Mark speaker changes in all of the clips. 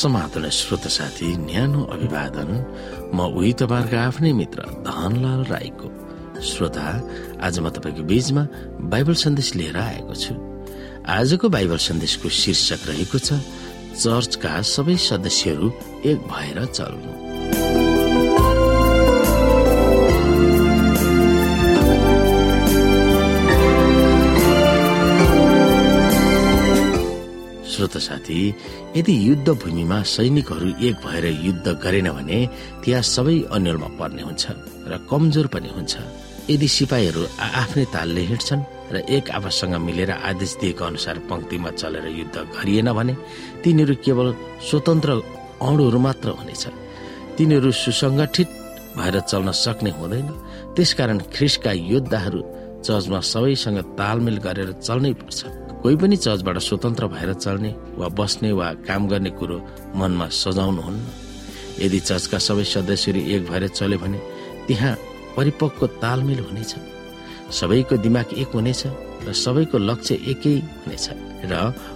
Speaker 1: समाधान श्रोत साथी न्यानो अभिवादन म उही तपाईँहरूको आफ्नै मित्र धनलाल राईको। श्रोता आज म तपाईँको बीचमा बाइबल सन्देश लिएर आएको छु। आजको बाइबल सन्देशको शीर्षक रहेको छ चर्चका सबै सदस्यहरू एक भएर चल्नु। साथी यदि युद्ध भूमिमा सैनिकहरू एक भएर युद्ध गरेन भने त्यहाँ सबै अन्यलमा पर्ने हुन्छ र कमजोर पनि हुन्छ। यदि सिपाहीहरू आफ्नै तालले हिँड्छन् र एक आपससँग मिलेर आदेश दिएको अनुसार पंक्तिमा चलेर युद्ध गरिएन भने तिनीहरू केवल स्वतन्त्र औडहरू मात्र हुनेछ। तिनीहरू सुसङ्गठित भएर चल्न सक्ने हुँदैन। त्यसकारण ख्रिसका योद्धाहरू चर्चमा सबैसँग तालमेल गरेर चल्नै पर्छ। कोही पनि चर्चबाट स्वतन्त्र भएर चल्ने वा बस्ने वा काम गर्ने कुरो मनमा सजाउनुहुन्न। यदि चर्चका सबै सदस्यहरू एक भएर चल्यो भने त्यहाँ परिपक्व तालमेल हुनेछ। सबैको दिमाग एक हुनेछ र सबैको लक्ष्य एकै हुनेछ र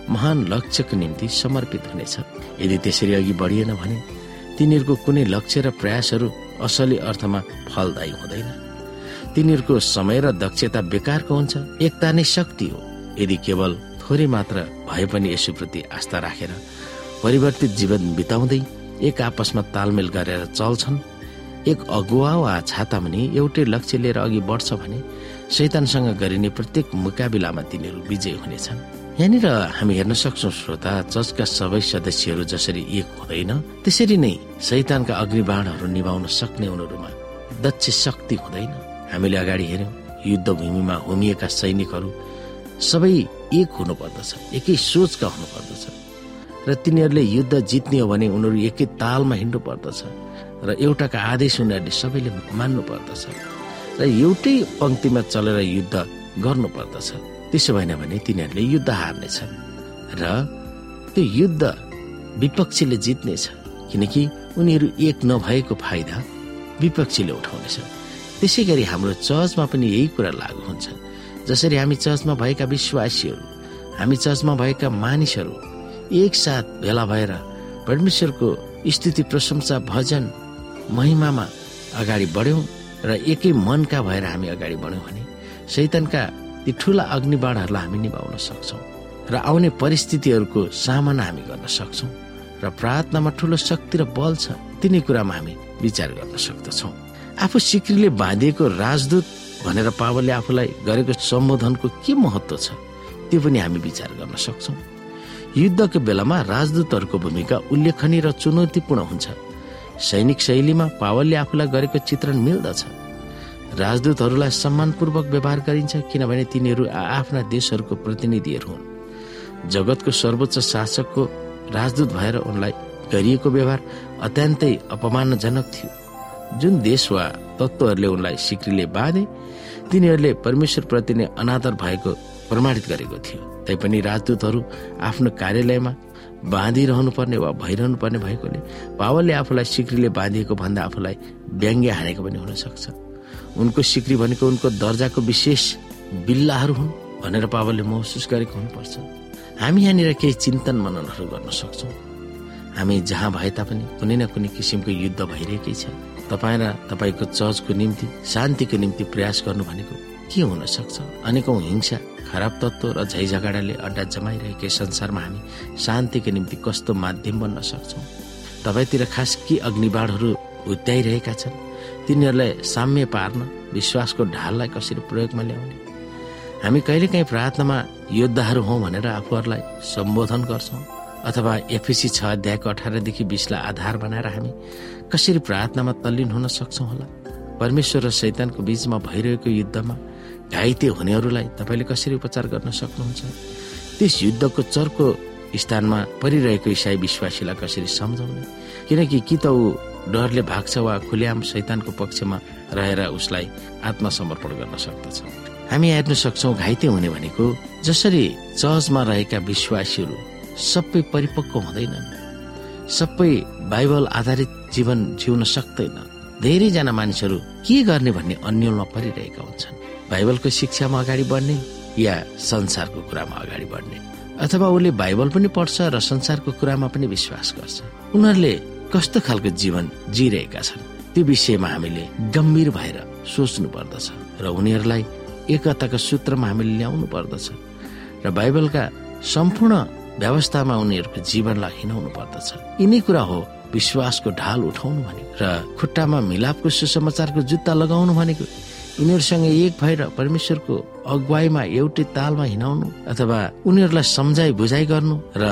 Speaker 1: महान लक्ष्यको निम्ति समर्पित हुनेछ। यदि त्यसरी अघि बढिएन भने तिनीहरूको कुनै लक्ष्य र प्रयासहरू असली अर्थमा फलदायी हुँदैन। तिनीहरूको समय र दक्षता बेकारको हुन्छ एकता नै शक्ति हो। यदि केवल थोरै मात्र भए पनि यसुप्रति आस्था राखेर परिवर्तित जीवन बिताउँदै एक आपसमा तालमेल गरेर चल्छन् एक अगुवा वा छाता पनि एउटै लक्ष्य लिएर अघि बढ्छ भने शैतानसँग गरिने प्रत्येक मुकाबिलामा तिनीहरू विजय हुनेछन्। यहाँनिर हामी हेर्न सक्छौ श्रोता चर्चका सबै सदस्यहरू जसरी एक हुँदैन त्यसरी नै शैतानका अग्निबाणहरू निभाउन सक्ने उनीहरूमा दक्ष शक्ति हुँदैन। हामीले अगाडि हेर्यौं युद्ध भूमिमा होमिएका सैनिकहरू सबै एक हुनु पर्दछ एकै सोचका हुनु पर्दछ र तिनीहरूले युद्ध जित्ने हो भने उनीहरू एकै तालमा हिँड्नु पर्दछ र एउटाका आदेश उनीहरूले सबैले मान्नु पर्दछ र एउटै पङ्क्तिमा चलेर युद्ध गर्नु पर्दछ त्यसो भएन भने तिनीहरूले युद्ध हार्नेछन् र त्यो युद्ध विपक्षीले जित्नेछ किनकि उनीहरू एक नभएको फाइदा विपक्षीले उठाउनेछ। त्यसै गरी हाम्रो चर्चमा पनि यही कुरा लागू हुन्छ। जसरी हामी चर्चमा भएका विश्वासीहरू हामी चर्चमा भएका मानिसहरू एकसाथ भेला भएर परमेश्वरको स्थिति प्रशंसा भजन महिमामा अगाडि बढ्यौँ र एकै मनका भएर हामी अगाडि बढ्यौँ भने शैतानका ती ठुला अग्निबाणहरूलाई हामी निभाउन सक्छौँ र आउने परिस्थितिहरूको सामना हामी गर्न सक्छौँ र प्रार्थनामा ठुलो शक्ति र बल छ तिनै कुरामा हामी विचार गर्न सक्दछौँ। आफू सिक्रीले बाँधिएको राजदूत भनेर पावलले आफूलाई गरेको सम्बोधनको के महत्व छ त्यो पनि हामी विचार गर्न सक्छौँ। युद्धको बेलामा राजदूतहरूको भूमिका उल्लेखनीय र चुनौतीपूर्ण हुन्छ। सैनिक शैलीमा पावलले आफूलाई गरेको चित्रण मिल्दछ। राजदूतहरूलाई सम्मानपूर्वक व्यवहार गरिन्छ किनभने तिनीहरू आफ्ना देशहरूको प्रतिनिधिहरू हुन्। जगतको सर्वोच्च शासकको राजदूत भएर उनलाई गरिएको व्यवहार अत्यन्तै अपमानजनक थियो। जुन देश वा तत्त्वहरूले उनलाई सिक्रीले बाँधे तिनीहरूले परमेश्वर प्रति नै अनादर भएको प्रमाणित गरेको थियो। तैपनि राजदूतहरू आफ्नो कार्यालयमा बाँधिरहनु पर्ने वा भइरहनु पर्ने भएकोले पावलले आफूलाई सिक्रीले बाँधिएको भन्दा आफूलाई व्यङ्ग्य हानेको पनि हुन सक्छ। उनको सिक्री भनेको उनको दर्जाको विशेष बिल्लाहरू हुन् भनेर पावलले महसुस गरेको हुनुपर्छ। हामी यहाँनिर केही चिन्तन मननहरू गर्न सक्छौँ। हामी जहाँ भए तापनि कुनै न कुनै किसिमको युद्ध भइरहेकै छ। तपाईँ र तपाईँको चर्चको निम्ति शान्तिको निम्ति प्रयास गर्नु भनेको के हुन सक्छ? अनेकौं हिंसा खराब तत्व र झैझगडाले अड्डा जमाइरहेकै संसारमा हामी शान्तिको निम्ति कस्तो माध्यम बन्न सक्छौँ? तपाईँतिर खास के अग्निबाणहरू हुत्याइरहेका छन्? तिनीहरूलाई साम्य पार्न विश्वासको ढाललाई कसरी प्रयोगमा ल्याउने? हामी कहिलेकाहीँ प्रार्थनामा योद्धाहरू हौ भनेर आफूहरूलाई सम्बोधन गर्छौँ। अथवा एफिसी छ अध्यायको अठारदेखि बिसलाई आधार बनाएर हामी कसरी प्रार्थनामा तल्लीन हुन सक्छौँ होला? परमेश्वर र शैतानको बीचमा भइरहेको युद्धमा घाइते हुनेहरूलाई तपाईँले कसरी उपचार गर्न सक्नुहुन्छ? त्यस युद्धको चर्को स्थानमा परिरहेको इसाई विश्वासीलाई कसरी सम्झाउने? किनकि कि त ऊ डरले भाग्छ वा खुल्याम शैतानको पक्षमा रहेर उसलाई आत्मसमर्पण गर्न सक्दछ। हामी हेर्न सक्छौ घाइते हुने भनेको जसरी चर्चमा रहेका विश्वासीहरू सबै परिपक्व हुँदैनन् सबै बाइबल आधारित जीवन जिउन सक्दैन। धेरैजना मानिसहरू के गर्ने भन्ने अन्यलमा परिरहेका हुन्छन्। बाइबलको शिक्षामा अगाडि बढ्ने या संसारको कुरामा अगाडि बढ्ने। अथवा उसले बाइबल पनि पढ्छ र संसारको कुरामा पनि विश्वास गर्छ। उनीहरूले कस्तो खालको जीवन जिरहेका छन् त्यो विषयमा हामीले गम्भीर भएर सोच्नु पर्दछ र उनीहरूलाई एकताको सूत्रमा हामीले ल्याउनु पर्दछ। र बाइबलका सम्पूर्ण व्यवस्थामा उनीहरूको जीवनलाई हिँडाउनु पर्दछ। यिनै कुरा हो विश्वासको ढाल उठाउनु भनेको र खुट्टामा मिलापको सुसमाचारको जुत्ता लगाउनु भनेको। यिनीहरूसँग एक भएर परमेश्वरको अगुवाईमा एउटै तालमा हिँडाउनु अथवा उनीहरूलाई सम्झाइ बुझाइ गर्नु र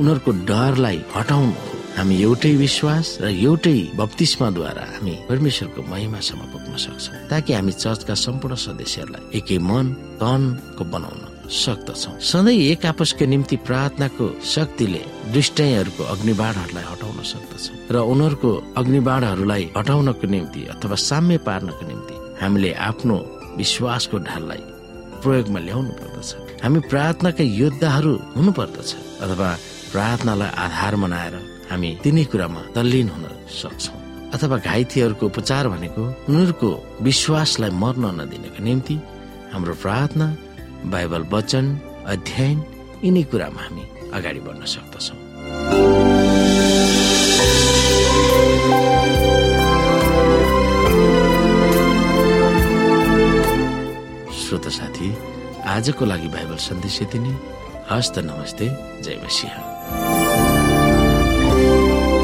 Speaker 1: उनीहरूको डरलाई हटाउनु हामी एउटै विश्वास र एउटै बप्तिस्माद्वारा हामी परमेश्वरको महिमासम्म पुग्न सक्छौँ ताकि हामी चर्चका सम्पूर्ण सदस्यहरूलाई एकै मन तनको बनाउन सक्दछौ। सधैँ एक आपसको निम्ति प्रार्थनाको शक्तिले दुष्टहरूको अग्निबाणहरूलाई हटाउन सक्दछ र उनीहरूको अग्निबाणहरूलाई हटाउनको निम्ति अथवा साम्य पार्नको निम्ति हामीले आफ्नो विश्वासको ढाललाई प्रयोगमा ल्याउनु पर्दछ। हामी प्रार्थनाका योद्धाहरू हुनु पर्दछ अथवा प्रार्थनालाई आधार बनाएर हामी तिनै कुरामा तल्लीन हुन सक्छौँ अथवा घाइतेहरूको उपचार भनेको उनीहरूको विश्वासलाई मर्न नदिनको निम्ति हाम्रो प्रार्थना बाइबल वचन अध्ययन यिनै कुरामा हामी अगाडि बढ्न सक्दछौँ। श्रोता साथी आजको लागि बाइबल सन्देश यति नै। हस्त नमस्ते जय मसिंह।